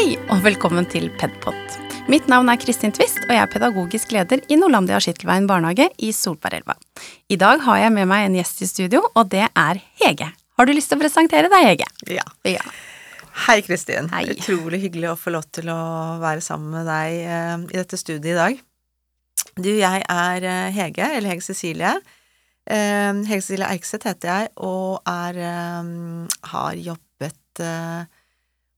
Hei og velkommen til Pedpod. Mitt navn er Kristin Twist, og jeg er pedagogisk leder i Norlandia Skittelveien barnehage i Solbergelva. I dag har jeg med meg en gjest i studio, og det er Hege. Har du lyst til å presentere deg, Hege? Ja. Ja. Hei, Kristin. Hei. Utrolig hyggelig å få lov til å være sammen med deg eh, i dette studiet i dag. Du, jeg er eh, Hege, eller Hege Cecilie. Eh, Hege Cecilie Eikseth heter jeg, og er, har jobbet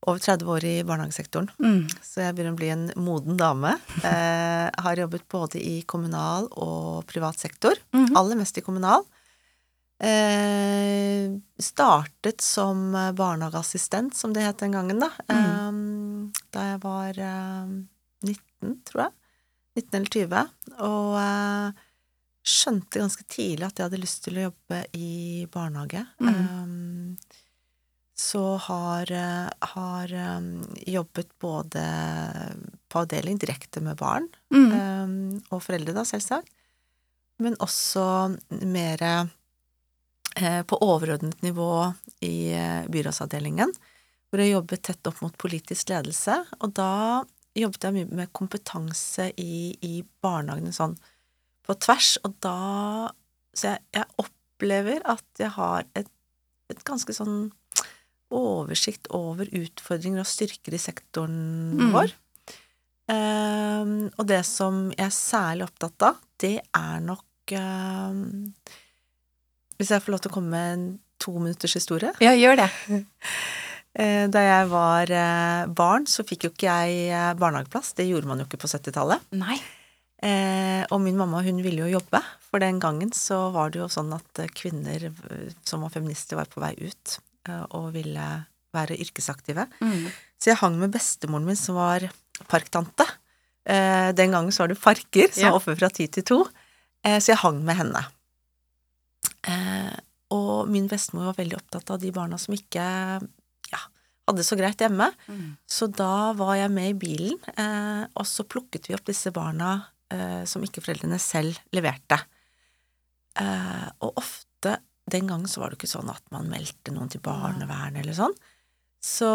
over 30 år i barnehagesektoren. Mm. Så jeg begynner å bli en moden dame. Eh, har jobbet både i kommunal og privat sektor. Mhm. Aller mest i kommunal. Eh, startet som barnehageassistent, som det het den gangen, da. Eh, da jeg var eh, 19, tror jeg. 19 eller 20. Og eh, skjønte ganske tidlig at jeg hadde lyst til å jobbe i barnehage. Eh, så har, eh, har eh, jobbet både på avdeling direkte med barn, Mm. eh, og foreldre, da, selvsagt, men også mer på overordnet nivå i byrådsavdelingen, hvor jeg jobbet tett opp mot politisk ledelse, og da jobbet jeg mye med kompetanse i, i barnehagene sånn på tvers, og da Så jeg, jeg opplever at jeg har et, et ganske sånn oversikt over utfordringer og styrker i sektoren Mm. vår. Um, og det som jeg er særlig opptatt av, det er nok um, Hvis jeg får lov til å komme med en to minutters historie. Ja, gjør det. Eh, Da jeg var eh, barn, så fikk jo ikke jeg eh, barnehageplass. Det gjorde man jo ikke på 70-tallet. Nei. Eh, og min mamma hun ville jo jobbe, for den gangen så var det jo sånn at kvinner som var feminister, var på vei ut og ville være yrkesaktive. Mm. Så jeg hang med bestemoren min, som var parktante. Eh, den gangen så var det parker, som var oppe fra ti til to. Eh, så jeg hang med henne. Eh, og min bestemor var veldig opptatt av de barna som ikke ja, hadde det så greit hjemme. Mm. Så da var jeg med i bilen, eh, og så plukket vi opp disse barna eh, som ikke foreldrene selv leverte. Eh, og ofte Den gangen så var det ikke sånn at man meldte noen til barnevernet eller sånn. Så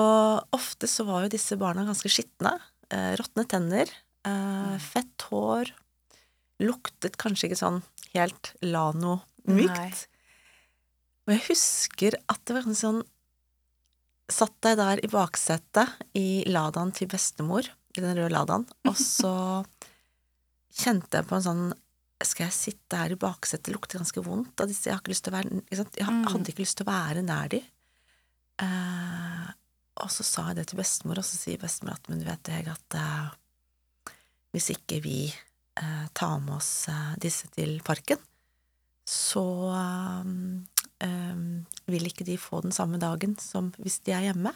ofte så var jo disse barna ganske skitne. Eh, Råtne tenner, eh, fett hår, luktet kanskje ikke sånn helt Lano Nei. mykt. Og jeg husker at det var sånn Satt deg der i baksetet i Ladaen til bestemor, i den røde Ladaen, og så kjente jeg på en sånn Skal jeg sitte her i baksetet, lukter ganske vondt av disse, jeg har ikke være? Jeg Mm. hadde ikke lyst til å være nær de. Eh, og så sa jeg det til bestemor, og så sier bestemor at men du vet jeg at eh, hvis ikke vi eh, tar med oss eh, disse til parken, så eh, eh, vil ikke de få den samme dagen som hvis de er hjemme.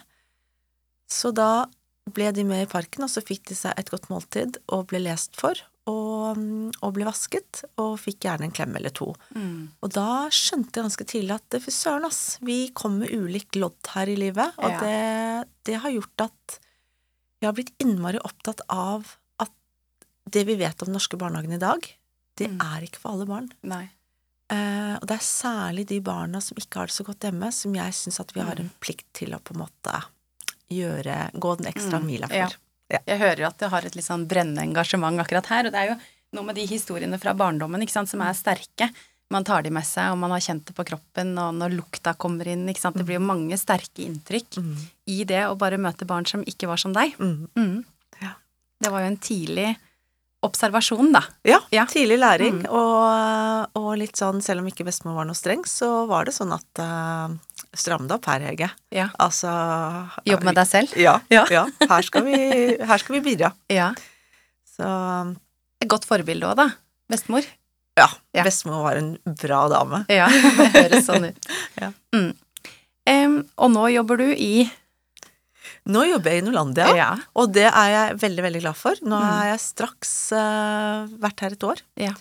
Så da ble de med i parken, og så fikk de seg et godt måltid og ble lest for, og, og ble vasket, og fikk gjerne en klem eller to. Mm. Og da skjønte jeg ganske tidlig at fy søren, ass, vi kom med ulikt lodd her i livet, og Ja. det, det har gjort at jeg har blitt innmari opptatt av at det vi vet om den norske barnehagen i dag, det Mm. er ikke for alle barn. Nei. Eh, og det er særlig de barna som ikke har det så godt hjemme, som jeg syns at vi har en plikt til å på en måte gjøre Gå den ekstra Mm, mila ja. Jeg hører jo at du har et litt sånn brennende engasjement akkurat her, og det er jo noe med de historiene fra barndommen ikke sant, som er sterke. Man tar de med seg, og man har kjent det på kroppen, og når lukta kommer inn, ikke sant. Det blir jo mange sterke inntrykk Mm. i det å bare møte barn som ikke var som deg. Mm. Mm. Ja. Det var jo en tidlig observasjon, da. Ja, Ja. tidlig læring, Mm. og, og litt sånn, selv om ikke bestemor var noe streng, så var det sånn at uh, Stram det opp her, Hege. Ja. Altså Jobb med deg selv. Ja. Ja. ja. Her, skal vi, her skal vi bidra. Ja. Så Et godt forbilde òg, da. Bestemor. ja, bestemor var en bra dame. Ja, det høres sånn ut. Ja. Mm. um, og nå jobber du i Nå jobber jeg i Nolandia, Ja. og det er jeg veldig, veldig glad for. Nå Mm. har jeg straks uh, vært her et år. Ja.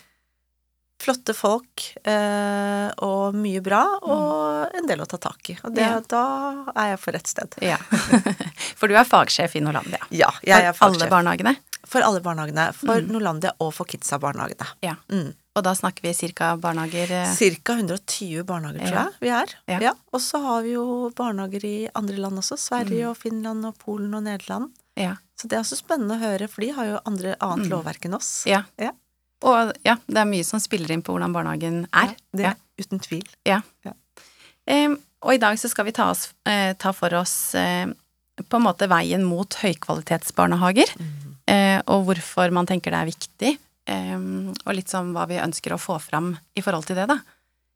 Flotte folk, eh, og mye bra, og en del å ta tak i. Og det, Mm. Ja. da er jeg på rett sted. ja. For du er fagsjef i Norlandia. Ja, jeg er fagsjef. For alle barnehagene. For alle barnehagene. For Mm. Norlandia og for Kidsa-barnehagene. Ja. Mm. Og da snakker vi cirka barnehager Ca. Cirka 120 barnehager, tror jeg vi er. Ja. Ja. Og så har vi jo barnehager i andre land også. Sverige Mm. og Finland og Polen og Nederland. Ja. Så det er også spennende å høre, for de har jo andre, annet Mm. lovverk enn oss. Ja. Ja. Og ja, det er mye som spiller inn på hvordan barnehagen er. Det Ja. er uten tvil. Em, og i dag så skal vi ta, oss, uh, ta for oss uh, på en måte veien mot høykvalitetsbarnehager, eh, og hvorfor man tenker det er viktig, um, og litt sånn hva vi ønsker å få fram i forhold til det, da.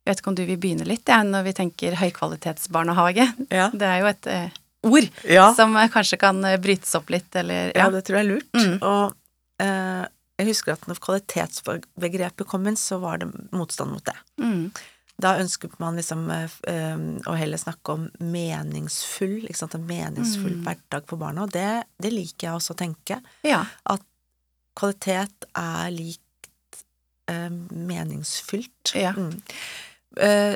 Jeg vet ikke om du vil begynne litt, ja, når vi tenker høykvalitetsbarnehage. Ja. Det er jo et ord Ja. som kanskje kan brytes opp litt, eller Ja, ja. det tror jeg er lurt. Mm. Og jeg husker at når kvalitetsbegrepet kom inn, så var det motstand mot det. Mm. Da ønsket man liksom øh, å heller snakke om meningsfull, ikke sant, en meningsfull Mm. hverdag for barna, og det, det liker jeg også å tenke. ja. Kvalitet er likt øh, meningsfylt. Ja. Mm.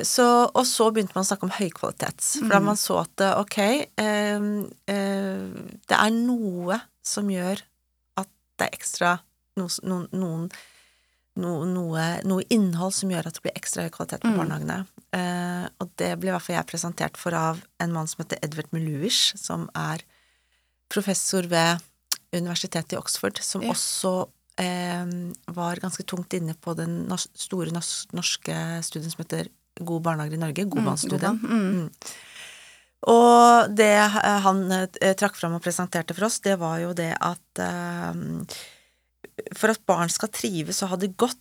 Så, og så begynte man å snakke om høykvalitet. for da Mm. man så at ok, eh, eh, det er noe som gjør at det er ekstra no, noen, noen no, noe, noe innhold som gjør at det blir ekstra høy kvalitet på Mm. barnehagene. Eh, og det ble i hvert fall jeg presentert for av en mann som heter Edvard Meluish, som er professor ved universitetet i Oxford, som Ja. også eh, var ganske tungt inne på den store norske studien som heter God barnehager i Norge, Godmannsstudien. Mm, mm. Mm. Og det eh, han eh, trakk fram og presenterte for oss, det var jo det at eh, for at barn skal trives og ha det godt,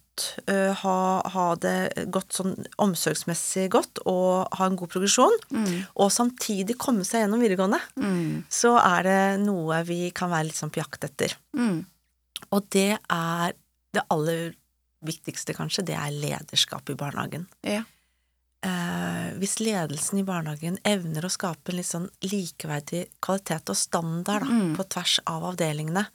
eh, ha, ha det godt sånn omsorgsmessig godt og ha en god progresjon, Mm. og samtidig komme seg gjennom videregående, Mm. så er det noe vi kan være litt sånn på jakt etter. Mm. Og det er det aller viktigste, kanskje, det er lederskap i barnehagen. Ja. Eh, hvis ledelsen i barnehagen evner å skape en litt sånn likeverdig kvalitet og standard da, Mm. på tvers av avdelingene,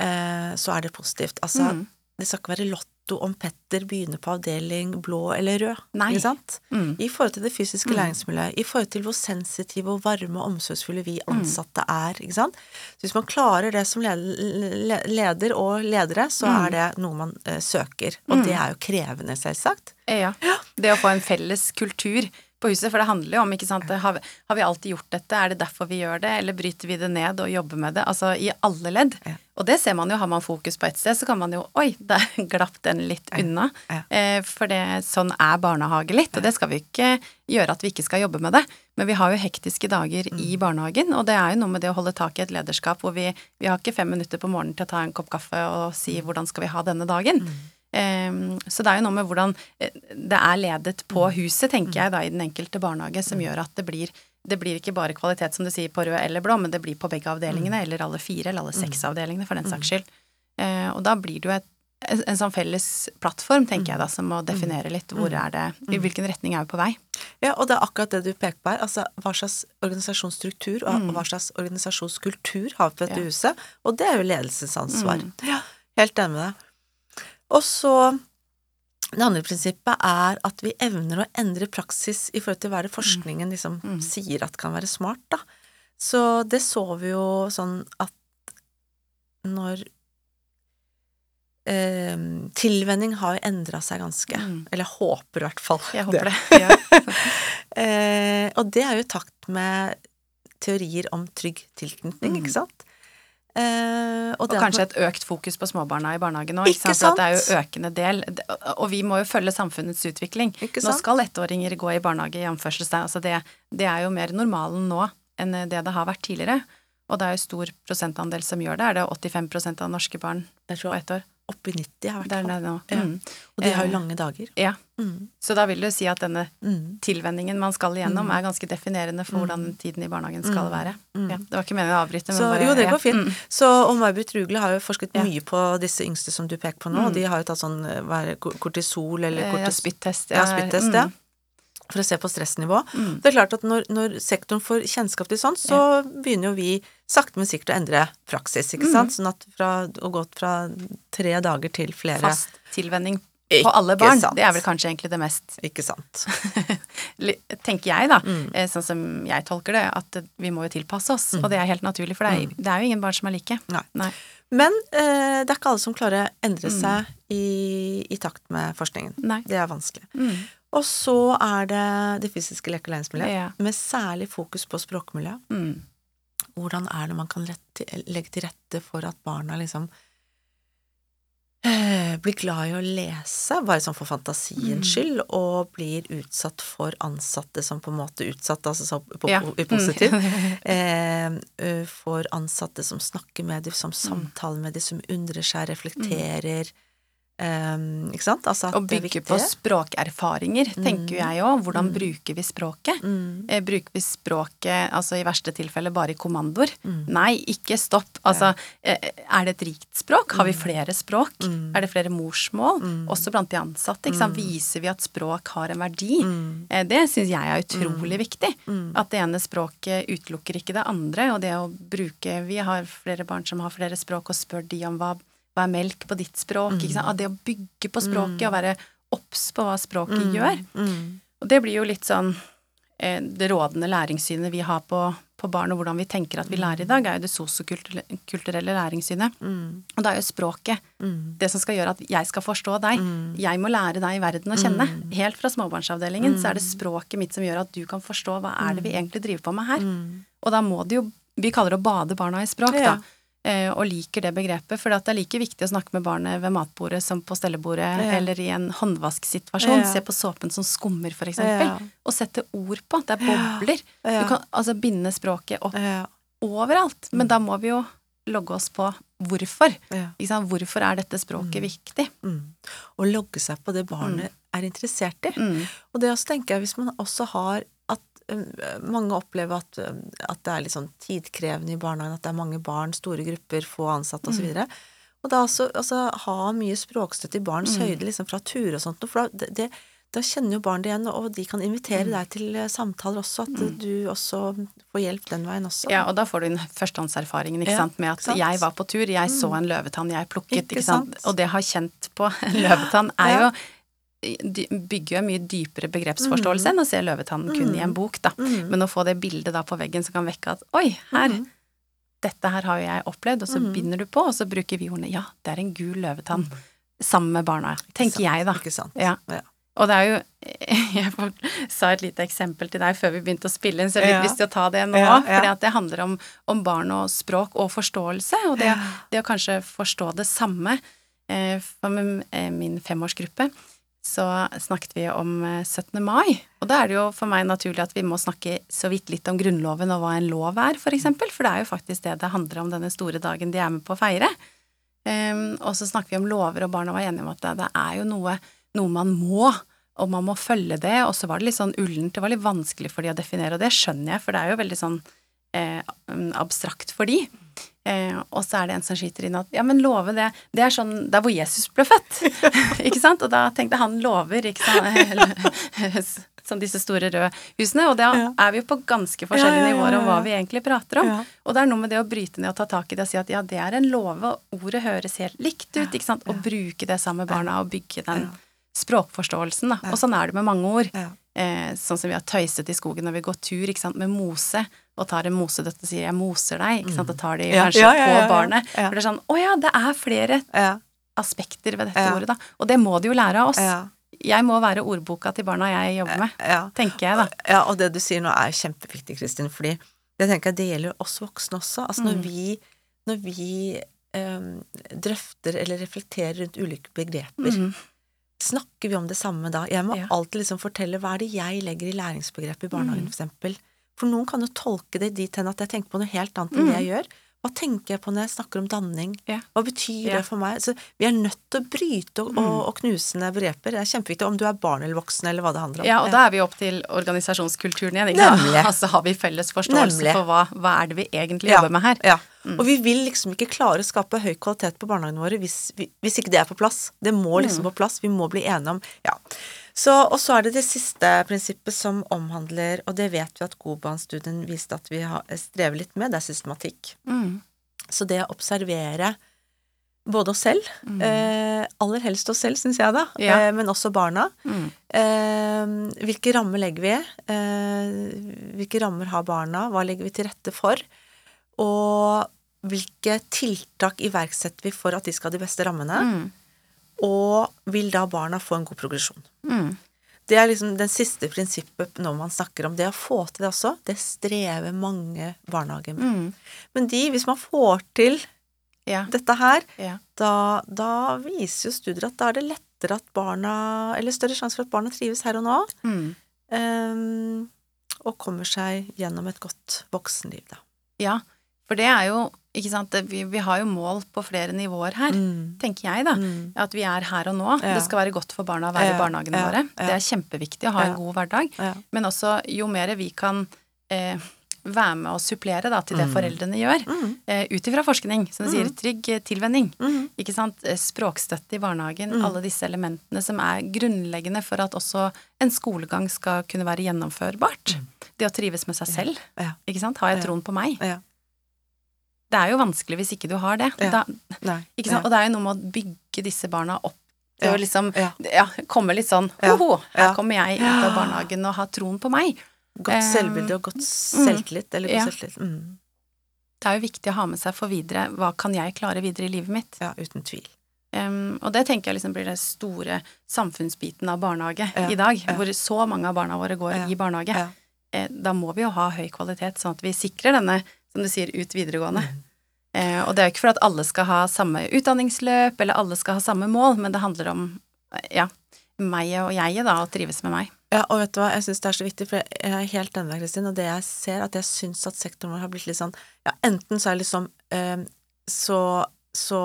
eh, så er det positivt. Altså, Mm. det skal ikke være lotto om Petter begynner på avdeling blå eller rød, Nei. ikke sant? Mm. I forhold til det fysiske Mm. læringsmiljøet, i forhold til hvor sensitive og varme og omsorgsfulle vi Mm. ansatte er, ikke sant? Så hvis man klarer det som le- le- leder og ledere, så Mm. er det noe man eh, søker. Og Mm. det er jo krevende, selvsagt. Ja. Det å få en felles kultur på huset, for det handler jo om, ikke sant, har vi, har vi alltid gjort dette, er det derfor vi gjør det, eller bryter vi det ned og jobber med det, altså i alle ledd. Ja. Og det ser man jo, har man fokus på et sted, så kan man jo, oi, der glapp den litt Ja. unna. Ja. Eh, for det, sånn er barnehage litt, og det skal vi ikke gjøre at vi ikke skal jobbe med det. Men vi har jo hektiske dager Mm. i barnehagen, og det er jo noe med det å holde tak i et lederskap hvor vi, vi har ikke fem minutter på morgenen til å ta en kopp kaffe og si Mm. hvordan skal vi ha denne dagen. Ehm, så det er jo noe med hvordan eh, det er ledet på huset, tenker jeg da, i den enkelte barnehage, som gjør at det blir det blir ikke bare kvalitet, som du sier, på rød eller blå, men det blir på begge avdelingene, eller alle fire, eller alle seks avdelingene, for den saks skyld. Eh, og da blir det jo et, en, sånn felles plattform, tenker jeg da, som må definere litt hvor er det, i hvilken retning er vi på vei. Ja, og det er akkurat det du peker på her. Altså hva slags organisasjonsstruktur og Mm. hva slags organisasjonskultur har vi på dette Ja. huset, og det er jo ledelsens ansvar. Mm. Ja, helt enig med deg. Og så det andre prinsippet er at vi evner å endre praksis i forhold til hva det forskningen liksom Mm. sier at kan være smart, da. Så det så vi jo sånn at når eh, Tilvenning har jo endra seg ganske. Mm. Eller jeg håper i hvert fall Jeg håper det. Ja. Eh, og det er jo i takt med teorier om trygg tilknytning, Mm. ikke sant? Eh, og, Og kanskje et økt fokus på småbarna i barnehagen nå, Ikke ikke sant? For det er jo økende del, og vi må jo følge samfunnets utvikling. Nå skal ettåringer gå i barnehage, i anførselstegn. Altså det, det er jo mer normalen nå enn det det har vært tidligere. Og det er jo stor prosentandel som gjør det. Er det 85% av norske barn på ett år? Opp i 90 har vært der nå. Ja. Mm. Og de har Eh, jo lange dager. Ja. Mm. Så da vil du si at denne Mm. tilvenningen man skal igjennom, Mm. er ganske definerende for hvordan tiden i barnehagen skal Mm. være. Mm. Ja, det var ikke meningen å avbryte, men Så bare jo, det går fint. Mm. Så, og May-Britt Rugle har jo forsket mye på disse yngste som du peker på nå, Mm. og de har jo tatt sånn eh, hva er kortisol eller kortis... Ja, spyttest. Ja, spyttest, ja. Mm. For å se på stressnivå. Mm. Det er klart at når, når sektoren får kjennskap til sånt, så begynner jo vi sakte, men sikkert å endre praksis, ikke Mm. sant? Sånn at fra å gå fra tre dager til flere Fast tilvenning Ikke på alle barn. sant. Det er vel kanskje egentlig det mest Ikke sant. tenker jeg, da, Mm. eh, sånn som jeg tolker det, at vi må jo tilpasse oss. Og det er helt naturlig, for det er, det er jo ingen barn som er like. Nei. Nei. Men eh, det er ikke alle som klarer å endre Mm. seg i, i takt med forskningen. Nei. Det er vanskelig. Mm. Og så er det det fysiske leke- og læringsmiljøet, Ja. med særlig fokus på språkmiljø. Mm. hvordan er det man kan rette, legge til rette for at barna liksom eh, blir glad i å lese, bare sånn for fantasiens skyld, og blir utsatt for ansatte som på en måte utsatt, altså så på, Ja. i positiv, eh, ø, for ansatte som snakker med dem, som samtaler med dem, som undrer seg, reflekterer, eh, ikke sant? Altså at Og bygge på språkerfaringer, tenker jeg òg. Hvordan Mm. bruker vi språket? Mm, Eh, Bruker vi språket, altså i verste tilfelle, bare i kommandoer? mm, Nei, ikke stopp. Altså, eh, er det et rikt språk? Har vi flere språk? Mm. Er det flere morsmål? Mm. Også blant de ansatte. Ikke sant? Viser vi at språk har en verdi? mm, Eh, Det syns jeg er utrolig viktig. mm. At det ene språket utelukker ikke det andre. Og det å bruke Vi har flere barn som har flere språk, og spør de om hva, hva er melk på ditt språk? Ikke sant? Det å bygge på språket og være obs på hva språket gjør. Mm, Og det blir jo litt sånn eh, Det rådende læringssynet vi har på, på barn, og hvordan vi tenker at vi lærer i dag, er jo det sosiokulturelle læringssynet. mm, Og da er jo språket mm, det som skal gjøre at jeg skal forstå deg. Mm. Jeg må lære deg verden å kjenne. Helt fra småbarnsavdelingen så er det språket mitt som gjør at du kan forstå hva er det vi egentlig driver på med her. mm. Og da må det jo Vi kaller det å bade barna i språk, da. Eh, og liker det begrepet, for det er like viktig å snakke med barnet ved matbordet som på stellebordet, Ja. eller i en håndvasksituasjon. Ja. Se på såpen som skummer, for eksempel. Ja. Og sette ord på. Det er bobler. Du kan altså binde språket opp overalt. Men da må vi jo logge oss på hvorfor. Hvorfor er dette språket viktig? Mm. Å logge seg på det barnet er interessert i. Mm. Og det også tenker jeg hvis man også har mange opplever at, um, at det er litt sånn tidkrevende i barnehagen, at det er mange barn, store grupper, få ansatte osv. Og, og da også, altså, ha mye språkstøtte i barns høyde, liksom fra turer og sånt, for da, det, da kjenner jo barn det igjen, og de kan invitere deg til eh, samtaler også, at mm. du også får hjelp den veien også. Ja, og da får du den førstehåndserfaringen ikke Ja, sant? med at sant? jeg var på tur, jeg så en løvetann, jeg plukket, Ikke ikke, sant? sant? Og det å ha kjent på en løvetann er Ja. jo bygger jo en mye dypere begrepsforståelse enn å se løvetannen kun i en bok, da. Mm. Men å få det bildet da på veggen som kan vekke at oi, her, Mm. dette her har jo jeg opplevd, og så Mm. binder du på, og så bruker vi ordene ja, det er en gul løvetann. Sammen med barna, tenker jeg da. Ikke sant. Ja. Ja. Og det er jo Jeg sa et lite eksempel til deg før vi begynte å spille inn, så jeg har litt lyst til å ta det nå. Ja, ja. For det handler om, om barn og språk og forståelse, og det, det å kanskje forstå det samme. Eh, For med eh, min femårsgruppe så snakket vi om eh, 17. mai, og da er det jo for meg naturlig at vi må snakke så vidt litt om Grunnloven og hva en lov er, for eksempel, for det er jo faktisk det det handler om denne store dagen de er med på å feire. Um, og så snakker vi om lover, og barna var enige om at det, det er jo noe, noe man må, og man må følge det. Og så var det litt sånn ullent, det var litt vanskelig for de å definere, og det skjønner jeg, for det er jo veldig sånn eh, abstrakt for de. Eh, og så er det en som skyter inn at ja, men love det, det er sånn der hvor Jesus ble født. ikke sant? Og da tenkte han lover, ikke sant. Som disse store røde husene. Og da Ja. er vi jo på ganske forskjellige Ja, ja, nivåer om hva vi egentlig prater om. Og det er noe med det å bryte ned og ta tak i det og si at ja, det er en love, og ordet høres helt likt ut, ikke sant. Og bruke det sammen med barna og bygge den språkforståelsen, da. Og sånn er det med mange ord. Eh, sånn som vi har tøyset i skogen når vi går tur ikke sant, med mose, og tar en mosedøtt og sier 'jeg moser deg', ikke sant, og tar de kanskje ja, ja, ja, på barnet. Ja. For det er sånn 'å ja, det er flere aspekter ved dette ordet', da. Og det må de jo lære av oss. Jeg må være ordboka til barna jeg jobber med, tenker jeg, da. Ja, og det du sier nå er kjempeviktig, Kristin, fordi det tenker jeg det gjelder oss voksne også. Altså når Mm. vi, når vi um, drøfter eller reflekterer rundt ulike begreper, mm snakker vi om det samme da? Jeg må Ja. alltid liksom fortelle hva er det jeg legger i læringsbegrepet i barnehagen, Mm. eksempel. For noen kan jo tolke det dit hen at jeg tenker på noe helt annet enn det jeg gjør. Hva tenker jeg på når jeg snakker om danning? Yeah. Hva betyr yeah. det for meg? Så vi er nødt til å bryte og, og, og knuse begreper. Det er kjempeviktig om du er barn eller voksen, eller hva det handler om. Ja, og da er vi opp til organisasjonskulturen igjen, ikke. Nemlig. Altså har vi felles forståelse Nemlig. for hva, hva er det vi egentlig Ja. jobber med her. Ja. Og vi vil liksom ikke klare å skape høy kvalitet på barnehagene våre hvis, vi, hvis ikke det er på plass. Det må liksom på plass. Vi må bli enige om Ja. Så, og så er det det siste prinsippet som omhandler, og det vet vi at Goban-studien viste at vi har, strever litt med, det er systematikk. Mm. Så det å observere både oss selv, eh, aller helst oss selv, syns jeg da, Mm. Ja. eh, men også barna. Mm. Eh, hvilke rammer legger vi? Eh, hvilke rammer har barna? Hva legger vi til rette for? Og hvilke tiltak iverksetter vi for at de skal ha de beste rammene? Mm. Og vil da barna få en god progresjon? Mm. Det er liksom den siste prinsippet når man snakker om det å få til det også. Det strever mange barnehager med. Mm. Men de, hvis man får til Ja. dette her, ja. da, da viser jo studier at da er det lettere at barna Eller større sjanse for at barna trives her og nå. Mm. Um, og kommer seg gjennom et godt voksenliv, da. ja. For det er jo, ikke sant, vi, vi har jo mål på flere nivåer her, Mm. tenker jeg, da. Mm. At vi er her og nå. Ja. Det skal være godt for barna å være Ja, i barnehagene ja, våre. Det er kjempeviktig å ha en god hverdag. Men også jo mer vi kan eh, være med og supplere da, til det Mm. foreldrene gjør, Mm. eh, ut ifra forskning, som du sier, Mm. trygg eh, tilvenning. Mm. Ikke sant? Eh, Språkstøtte i barnehagen, Mm. alle disse elementene som er grunnleggende for at også en skolegang skal kunne være gjennomførbart. Det å trives med seg selv, Ja. ikke sant. Har jeg. Troen på meg? Ja. Det er jo vanskelig hvis ikke du har det. Ja. Da, Nei. ikke sant? Og det er jo noe med å bygge disse barna opp Det Ja. å liksom Ja. ja, komme litt sånn Ho-ho, her Ja. kommer jeg ut av barnehagen og har troen på meg. Godt um, selvbilde og godt selvtillit. Eller god Ja. selvtillit. Mm. Det er jo viktig å ha med seg for videre hva kan jeg klare videre i livet mitt. Ja, uten tvil. Um, og det tenker jeg liksom blir den store samfunnsbiten av barnehage Ja, i dag, ja. hvor så mange av barna våre går Ja, i barnehage. Ja. Eh, da må vi jo ha høy kvalitet, sånn at vi sikrer denne, som du sier, ut videregående. Mm. Eh, og det er jo ikke for at alle skal ha samme utdanningsløp, eller alle skal ha samme mål, men det handler om, eh, ja, meg og jeg, da, og trives med meg. Ja, og vet du hva, jeg syns det er så viktig, for jeg er helt enig med Kristin, og det jeg ser, at jeg syns at sektoren vår har blitt litt sånn Ja, enten så er det liksom eh, så, så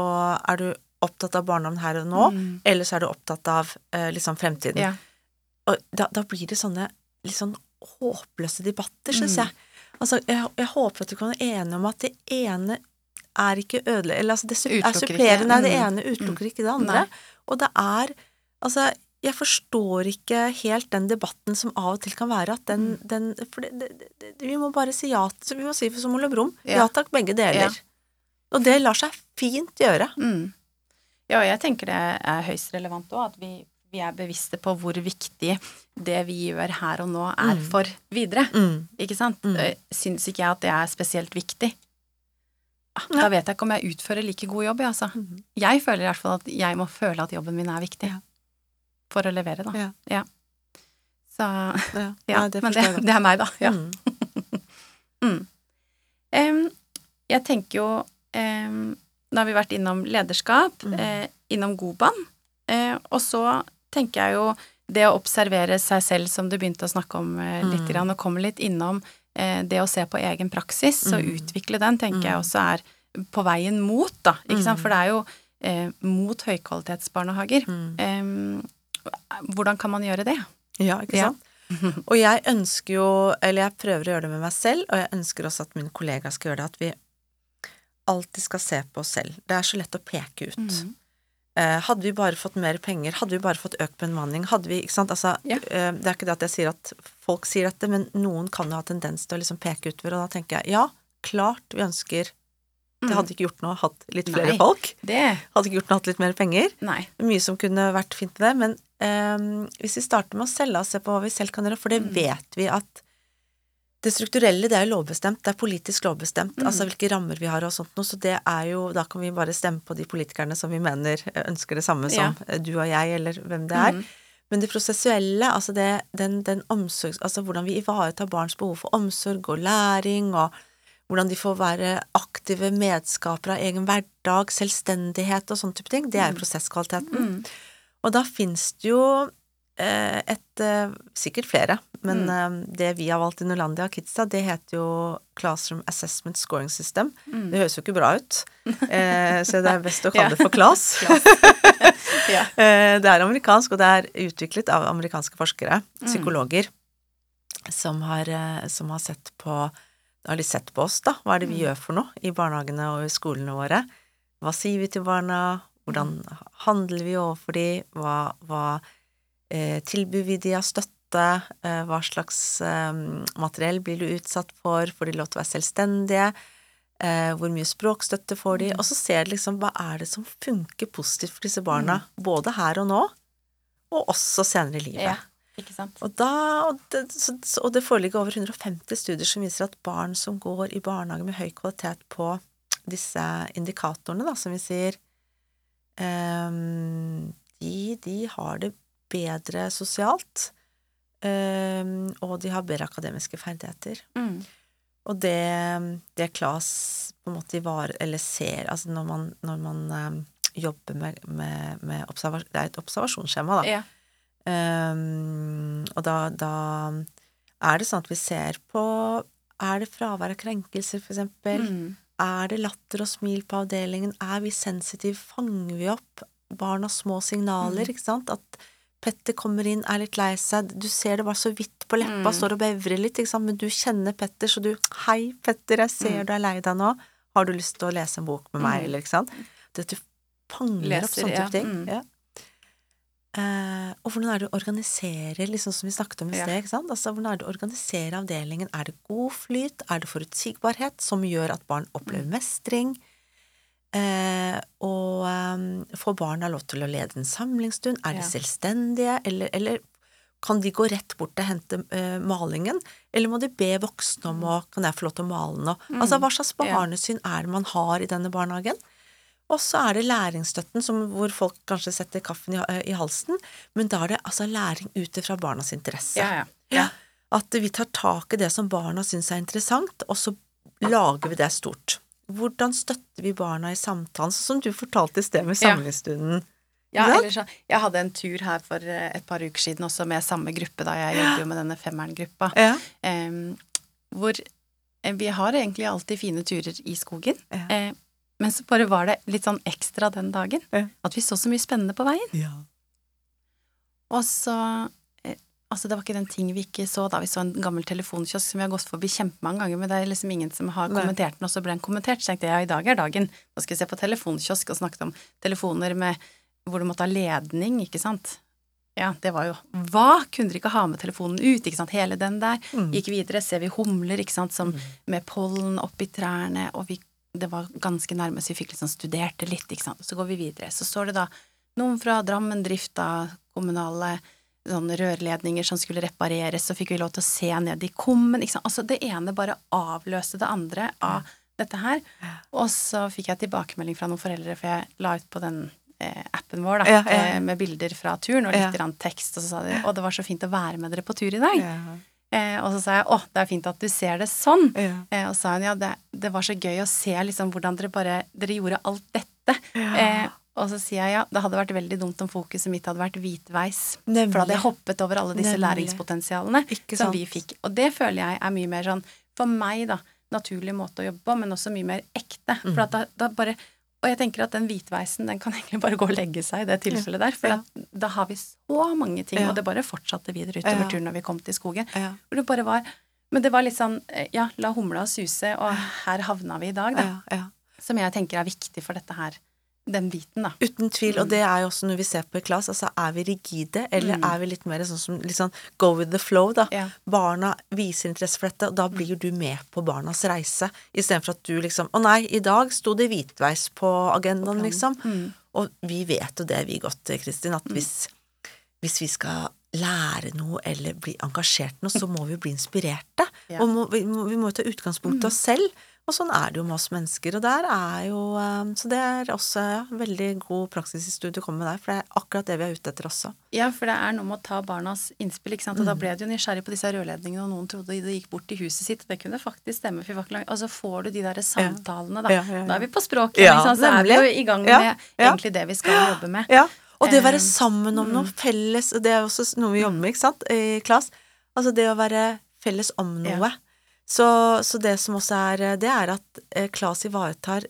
er du opptatt av barndommen her og nå, Mm. eller så er du opptatt av liksom fremtiden. Ja. Og da, da blir det sånne litt sånn håpløse debatter, syns Mm. jeg. Altså, jeg, jeg håper at du kan være enige om at det ene er ikke ødele... Eller altså, det er supplerende. Nei, det Mm. ene utelukker ikke det andre. Nei. Og det er Altså, jeg forstår ikke helt den debatten som av og til kan være at den, Mm. den For det, det, det, vi må bare si ja Vi må si som Ole Brumm. Ja. Ja. takk, begge deler. Ja. Og det lar seg fint gjøre. Mm. Ja, og jeg tenker det er høyst relevant òg, at vi, vi er bevisste på hvor viktig det vi gjør her og nå, er Mm. for videre. Mm. Ikke sant? Mm. Syns ikke jeg at det er spesielt viktig. Da vet jeg ikke om jeg utfører like god jobb, jeg, altså. Mm. Jeg føler i hvert fall at jeg må føle at jobben min er viktig. Ja. For å levere, da. Ja. Så Ja, ja, Nei, det men det, det er meg, da. Ja. Mm. Em, jeg tenker jo um, Nå har vi vært innom lederskap, Mm. eh, innom Goban, eh, og så tenker jeg jo det å observere seg selv, som du begynte å snakke om eh, litt, Mm. grann, og komme litt innom det å se på egen praksis og Mm. utvikle den, tenker jeg Mm. også er på veien mot, da. Ikke sant? Mm. For det er jo eh, mot høykvalitetsbarnehager. Mm. Eh, hvordan kan man gjøre det? Ja, ikke Ja. Og jeg ønsker jo, eller jeg prøver å gjøre det med meg selv, og jeg ønsker også at mine kollegaer skal gjøre det, at vi alltid skal se på oss selv. Det er så lett å peke ut. Mhm. Eh, hadde vi bare fått mer penger, hadde vi bare fått økt bemanning, hadde vi Ikke sant, altså Ja. eh, Det er ikke det at jeg sier at folk sier dette, men noen kan jo ha tendens til å liksom peke utover, og da tenker jeg ja, klart vi ønsker Det hadde ikke gjort noe å hatt litt flere Mm. Nei. folk. Det Hadde ikke gjort noe å hatt litt mer penger. Nei. Mye som kunne vært fint med det, men ehm, hvis vi starter med å selge og se på hva vi selv kan gjøre, for det Mm. vet vi at det strukturelle, det er jo lovbestemt, det er politisk lovbestemt, Mm. altså hvilke rammer vi har og sånt noe, så det er jo, da kan vi bare stemme på de politikerne som vi mener eh, ønsker det samme som ja. du og jeg, eller hvem det er. Mm. Men det prosessuelle, altså det, den, den omsorgs... Altså hvordan vi ivaretar barns behov for omsorg og læring, og hvordan de får være aktive medskapere av egen hverdag, selvstendighet og sånne type ting, det er jo prosesskvaliteten. Mm. Og da fins det jo eh, et eh, Sikkert flere, men Mm. eh, det vi har valgt i Norlandia og Kidsa, det heter jo Classroom Assessment Scoring System. Mm. Det høres jo ikke bra ut, eh, så det er best å kalle det for Class. Ja. Eh, Det er amerikansk, og det er utviklet av amerikanske forskere, Mm. psykologer, som har, eh, som har sett på har de sett på oss, da. Hva er det vi Mm. gjør for noe i barnehagene og i skolene våre? Hva sier vi til barna? Hvordan handler vi overfor de? Hva, hva eh, tilbyr vi de av støtte? Eh, hva slags eh, materiell blir du utsatt for? Får de lov til å være selvstendige? Eh, hvor mye språkstøtte får de? Mm. Og så ser de liksom hva er det som funker positivt for disse barna, både her og nå, og også senere i livet. Ja, ikke sant. Og, da, og, det, og det foreligger over 150 studier som viser at barn som går i barnehage med høy kvalitet på disse indikatorene, da, som vi sier, um, de, de har det bedre sosialt. eh, og de har bedre akademiske ferdigheter. Mm. Og det, det Klas på en måte ivarer, eller ser, altså når man, når man eh, jobber med, med, med Det er et observasjonsskjema, da. Ja. Um, og da, da er det sånn at vi ser på Er det fravær av krenkelser, for eksempel? Mm. Er det latter og smil på avdelingen? Er vi sensitive? Fanger vi opp barnas små signaler, Mm. ikke sant? At Petter kommer inn, er litt lei seg, du ser det bare så vidt på leppa, Mm. står og bevrer litt, men du kjenner Petter, så du Hei, Petter, jeg ser Mm. du er lei deg nå. Har du lyst til å lese en bok med meg, Mm. eller ikke sant? Det at du fanger opp Leser, sånne ja. type ting. Mm. Ja. Uh, og hvordan er det å organisere, liksom som vi snakket om i Ja. sted, sant? Altså, hvordan er det å organisere avdelingen? Er det god flyt? Er det forutsigbarhet som gjør at barn opplever Mm. mestring? Eh, og um, får barna lov til å lede en samlingsstund? Er de Ja. selvstendige, eller, eller kan de gå rett bort og hente uh, malingen? Eller må de be voksne om å Kan jeg få lov til å male nå? Altså, hva slags barnesyn Ja. er det man har i denne barnehagen? Og så er det læringsstøtten, som, hvor folk kanskje setter kaffen i, i halsen, men da er det altså læring ut ifra barnas interesse. Ja, ja. ja. At vi tar tak i det som barna syns er interessant, og så lager vi det stort. Hvordan støtter vi barna i samtalen, sånn som du fortalte i sted med Ja. samlingsstunden? Ja, Ikke eller så, jeg hadde en tur her for eh, et par uker siden også med samme gruppe, da jeg jobbet jo med denne femmeren-gruppa, Ja. em, hvor eh, vi har egentlig alltid fine turer i skogen, Ja. eh, men så bare var det litt sånn ekstra den dagen, Ja. at vi så så mye spennende på veien. ja. Og så Altså, det var ikke den ting vi ikke så da. Vi så en gammel telefonkiosk som vi har gått forbi kjempemange ganger, men det er liksom ingen som har kommentert den, og så ble den kommentert. Så tenkte jeg ja, i dag er dagen. Nå skal vi se på telefonkiosk og snakket om telefoner med hvor du måtte ha ledning, ikke sant. Ja, det var jo Hva? Kunne dere ikke ha med telefonen ut, ikke sant. Hele den der. Mm. Gikk videre, ser vi humler, ikke sant, som med pollen oppi trærne, og vi det var ganske nærme, så vi fikk liksom studert det litt, ikke sant. Så går vi videre. Så står det da noen fra Drammen Drift, da, kommunale sånne rørledninger som skulle repareres, så fikk vi lov til å se ned i kummen. Altså det ene bare avløste det andre av dette her. Og så fikk jeg tilbakemelding fra noen foreldre, for jeg la ut på den eh, appen vår, da, Ja, ja, ja. eh, med bilder fra turen og litt Ja. tekst, og så sa de å, det var så fint å være med dere på tur i dag. Ja. Eh, og så sa jeg å, det er fint at du ser det sånn. Ja. Eh, og sa hun ja, det, det var så gøy å se liksom hvordan dere bare Dere gjorde alt dette. Eh, og så sier jeg ja, det hadde vært veldig dumt om fokuset mitt hadde vært hvitveis. Nemlig. For da hadde jeg hoppet over alle disse Nemlig. læringspotensialene som vi fikk. Og det føler jeg er mye mer sånn, for meg, da, naturlig måte å jobbe på, men også mye mer ekte. Mm. For at da, da bare Og jeg tenker at den hvitveisen, den kan egentlig bare gå og legge seg i det tilfellet der. For Ja. at da har vi så mange ting, Ja. og det bare fortsatte videre utover turen når vi kom til skogen. Hvor det bare var Men det var litt sånn eh, Ja, la humla suse, og her havna vi i dag, da. Ja. Ja. Som jeg tenker er viktig for dette her. Den biten, da. Uten tvil, og det er jo også når vi ser på i klass, altså er vi rigide, eller Mm. er vi litt mer sånn som sånn go with the flow, da. Ja. Barna viser interesse for dette, og da blir du med på barnas reise, istedenfor at du liksom Å nei, i dag sto det hvitveis på agendaen, liksom. Mm. Og vi vet jo det, vi godt, Kristin, at hvis, hvis vi skal lære noe eller bli engasjert noe, så må vi bli inspirerte. Ja. Og må, vi, må, vi må ta utgangspunkt i oss selv. Og sånn er det jo med oss mennesker. Og der er jo eh, Så det er også ja, veldig god praksis i studiet å komme med der, for det er akkurat det vi er ute etter også. Ja, for det er noe med å ta barnas innspill, ikke sant. Og Mm. da ble du jo nysgjerrig på disse rørledningene, og noen trodde det gikk bort i huset sitt. Det kunne faktisk stemme, for vi Og så får du de derre samtalene, da. Ja, ja. Da er vi på språket, Ja, liksom. Så er vi jo i gang med egentlig det vi skal jobbe med. Ja, og det å være Eh, sammen om noe felles, og det er også noe vi jobber med, ikke sant, i Klas. Altså det å være felles om noe. Så, så det som også er, det er at Claes Klas ivaretar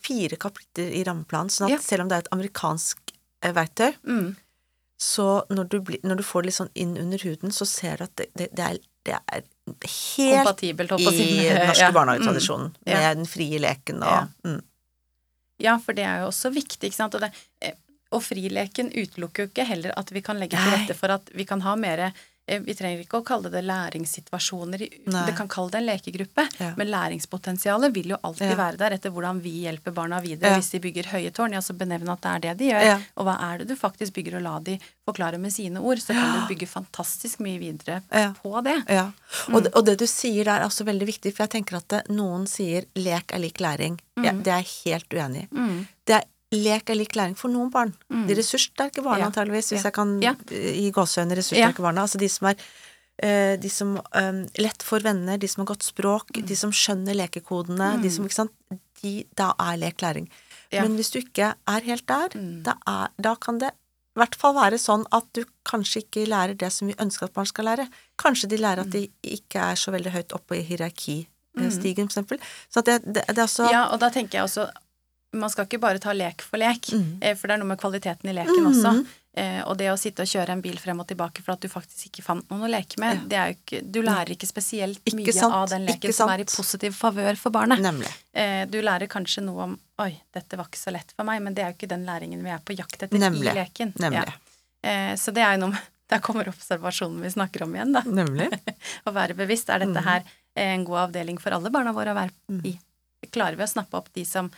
fire kapitler i rammeplanen, sånn at Ja. selv om det er et amerikansk eh, verktøy, Mm. så når du, bli, når du får det litt sånn inn under huden, så ser du at det, det, det, er, det er helt i den norske Ja. barnehagetradisjonen, Mm. Ja. med den frie leken og Ja. mm. Ja, for det er jo også viktig, ikke sant. Og, det, eh, og frileken utelukker jo ikke heller at vi kan legge til rette for at vi kan ha mere eh, Vi trenger ikke å kalle det læringssituasjoner, Nei. det kan kalle det en lekegruppe, Ja. men læringspotensialet vil jo alltid Ja. være der etter hvordan vi hjelper barna videre. Hvis de bygger høye tårn, ja, så benevne at det er det de gjør. Og hva er det du faktisk bygger, og la de forklare med sine ord, så kan du bygge fantastisk mye videre på det. Ja, og, det, og det du sier der er også veldig viktig, for jeg tenker at det, noen sier lek er lik læring. Ja, det er jeg helt uenig i. Mm. Det er lek er lik læring for noen barn. De ressurssterke barna, Ja. antageligvis, hvis Ja. jeg kan Ja. gi gåsehøyne ressurssterke barna. Altså de som er eh, de som eh, lett får venner, de som har godt språk, Mm. de som skjønner lekekodene, de som, ikke sant, de, da er lek læring. Men hvis du ikke er helt der, Mm. da, er, da kan det i hvert fall være sånn at du kanskje ikke lærer det som vi ønsker at barn skal lære. Kanskje de lærer at de ikke er så veldig høyt oppe i hierarkistigen, for eksempel. Så at det, det, det er også Ja, og da tenker jeg også man skal ikke bare ta lek for lek, Mm. eh, for det er noe med kvaliteten i leken mm. også. Eh, og det å sitte og kjøre en bil frem og tilbake for at du faktisk ikke fant noen å leke med, det er jo ikke Du lærer ikke spesielt Ikke mye sant, av den leken som er i positiv favør for barnet. Nemlig. Eh, du lærer kanskje noe om Oi, dette var ikke så lett for meg, men det er jo ikke den læringen vi er på jakt etter Nemlig. i leken. Nemlig. Ja. Eh, så det er jo noe med Der kommer observasjonen vi snakker om igjen, da. Nemlig. Å være bevisst. Er Mm. dette her eh, en god avdeling for alle barna våre å være i? Klarer vi å snappe opp de som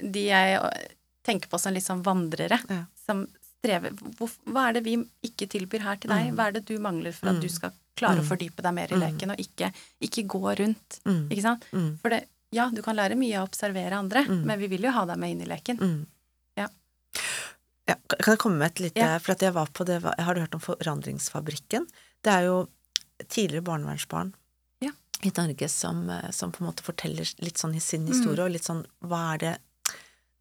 De jeg eh, tenker på som litt sånn vandrere, Ja. som strever hvor, Hva er det vi ikke tilbyr her til deg? Hva er det du mangler for at du skal klare å fordype deg mer i leken, og ikke, ikke gå rundt? Mm. Ikke sant? Mm. For det, ja, du kan lære mye av å observere andre, men vi vil jo ha deg med inn i leken. Mm. Ja. Ja, kan jeg komme med et lite Ja. For at jeg var på det Har du hørt om Forandringsfabrikken? Det er jo tidligere barnevernsbarn. I Norge som, eh, som på en måte forteller litt sånn i sin Mm. historie, og litt sånn hva er det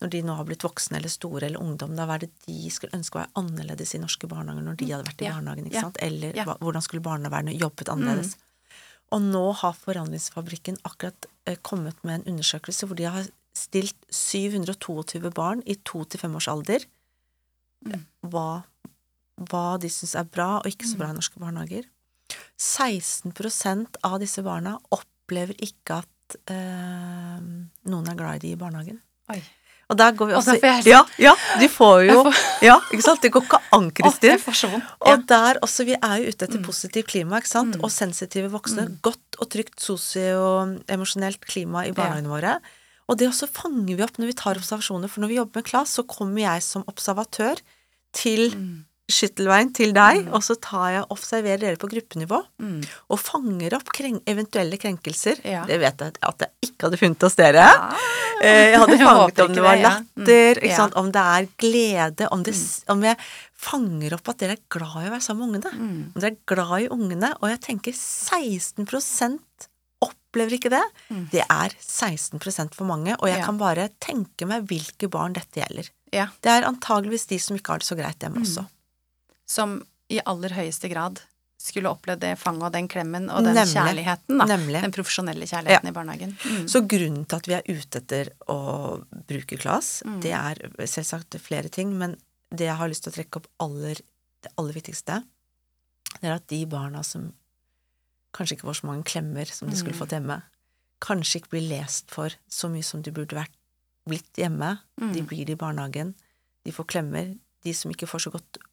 Når de nå har blitt voksne eller store eller ungdom, da hva er det de skulle ønske å være annerledes i norske barnehager når de hadde vært i Ja. barnehagen, ikke Ja. sant? Eller Ja. hvordan skulle barnevernet jobbet annerledes? Og nå har Forandringsfabrikken akkurat eh, kommet med en undersøkelse hvor de har stilt 722 barn i to til fem års alder hva, hva de syns er bra og ikke så bra i norske barnehager. 16% av disse barna opplever ikke at eh, noen er glad i de i barnehagen. Oi. Og der går vi også og Ja, ja, de får jo får... Ja, ikke sant? Det går ikke an, Kristin. så. Og der også, vi er jo ute etter Mm. positivt klima, ikke sant? Og sensitive voksne. Godt og trygt sosioemosjonelt klima i barnehagene våre. Og det også fanger vi opp når vi tar observasjoner, for når vi jobber med Klas, så kommer jeg som observatør til Mm. Skyttelveien til deg, og så tar jeg observerer dere på gruppenivå, Mm. og fanger opp kreng eventuelle krenkelser. Ja. Det vet jeg at jeg ikke hadde funnet hos dere. Ja. Jeg hadde fanget jeg om det var. Mm. latter, ikke Ja. Mm. om det er glede, om, det, s- om jeg fanger opp at dere er glad i å være sammen med ungene. Mm. Om dere er glad i ungene, og jeg tenker 16% opplever ikke det. Det er 16 for mange, og jeg Mm. Kan bare tenke meg hvilke barn dette gjelder. Ja. Det er antageligvis de som ikke har det så greit Mm. hjemme også. Som i aller høyeste grad skulle opplevd det fanget og den klemmen og den Nemlig. kjærligheten, da. Nemlig. Den profesjonelle kjærligheten i barnehagen. Mm. Så grunnen til at vi er ute etter å bruke klass, Mm. det er selvsagt flere ting, men det jeg har lyst til å trekke opp aller, det aller viktigste, det er at de barna som kanskje ikke får så mange klemmer som de skulle Mm. fått hjemme, kanskje ikke blir lest for så mye som de burde vært blitt hjemme, Mm. de blir det i barnehagen, de får klemmer, de som ikke får så godt, go-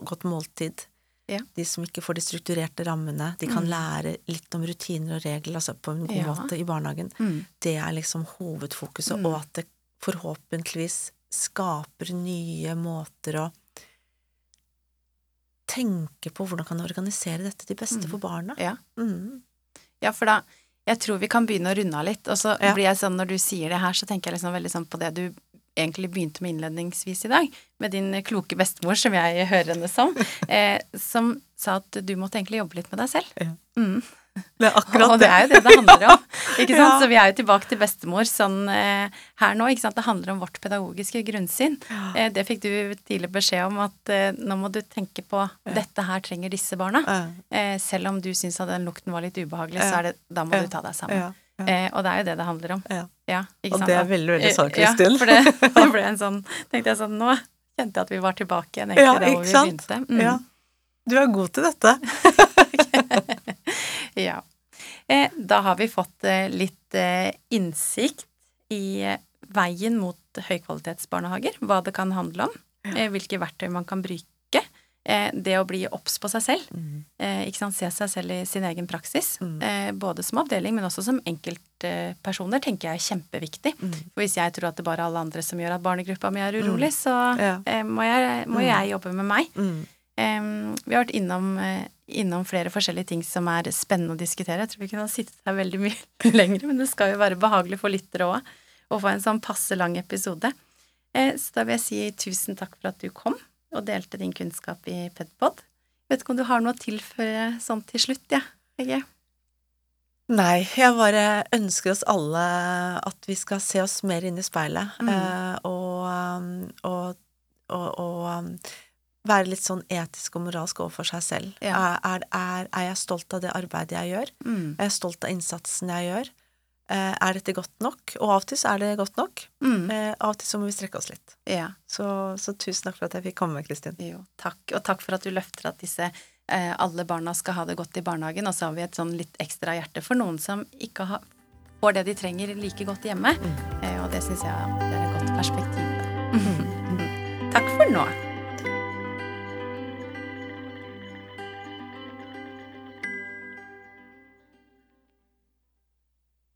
godt måltid, Ja. de som ikke får de strukturerte rammene, de kan Mm. lære litt om rutiner og regler altså på en god Ja. måte i barnehagen Mm. det er liksom hovedfokuset, Mm. og at det forhåpentligvis skaper nye måter å tenke på hvordan kan organisere dette til beste Mm. for barna. Ja. Mm. Ja, for da Jeg tror vi kan begynne å runde av litt. Og så Ja. blir jeg sånn, når du sier det her, så tenker jeg liksom veldig sånn på det du egentlig begynte med innledningsvis i dag, med din kloke bestemor, som jeg hører henne som, eh, som sa at du måtte egentlig jobbe litt med deg selv. Ja. Mm. Det er akkurat det. Og det er jo det det handler om. Ikke sant? Ja. Så vi er jo tilbake til bestemor sånn eh, her nå. ikke sant? Det handler om vårt pedagogiske grunnsyn. Eh, det fikk du tidlig beskjed om, at eh, nå må du tenke på dette her trenger disse barna. Eh, selv om du syns at den lukten var litt ubehagelig, så er det, da må du ta deg sammen. Ja. Ja. Eh, og det er jo det det handler om. Ja. Og sant? det er veldig, veldig sånn, Kristin. Ja, for det, det ble en sånn Tenkte jeg sånn Nå kjente jeg at vi var tilbake igjen, egentlig, Ja, der hvor vi sant? begynte. Mm. Ja. Du er god til dette. Ja. Eh, da har vi fått eh, litt eh, innsikt i eh, veien mot høykvalitetsbarnehager, hva det kan handle om, eh, hvilke verktøy man kan bruke, det å bli obs på seg selv, Mm. eh, ikke sant, se seg selv i sin egen praksis, Mm. eh, både som avdeling, men også som enkeltpersoner, tenker jeg er kjempeviktig. Mm. For hvis jeg tror at det bare er alle andre som gjør at barnegruppa mi er urolig, så Ja. eh, må, jeg, må Mm. jeg jobbe med meg. Mm. Em, vi har vært innom, eh, innom flere forskjellige ting som er spennende å diskutere. Jeg tror vi kunne ha sittet her veldig mye lenger, men det skal jo være behagelig for lyttere òg å få en sånn passe lang episode. Eh, så da vil jeg si tusen takk for at du kom og delte din kunnskap i Pedpod. Vet ikke om du har noe å tilføre sånn til slutt, jeg, ja, Hege? Nei, jeg bare ønsker oss alle at vi skal se oss mer inn i speilet, Mm. eh, og, um, og, og, og um, være litt sånn etisk og moralsk overfor seg selv. Ja. Er, er, er jeg stolt av det arbeidet jeg gjør? Mm. Er jeg stolt av innsatsen jeg gjør? Eh, er dette godt nok? Og av og til så er det godt nok. Mm. Eh, av og til så må vi strekke oss litt. Ja. Så, så tusen takk for at jeg fikk komme, Kristin. Jo, takk. Og takk for at du løfter at disse eh, alle barna skal ha det godt i barnehagen. Og så har vi et sånn litt ekstra hjerte for noen som ikke har, får det de trenger like godt hjemme. Eh, og det syns jeg det er et godt perspektiv. takk for nå.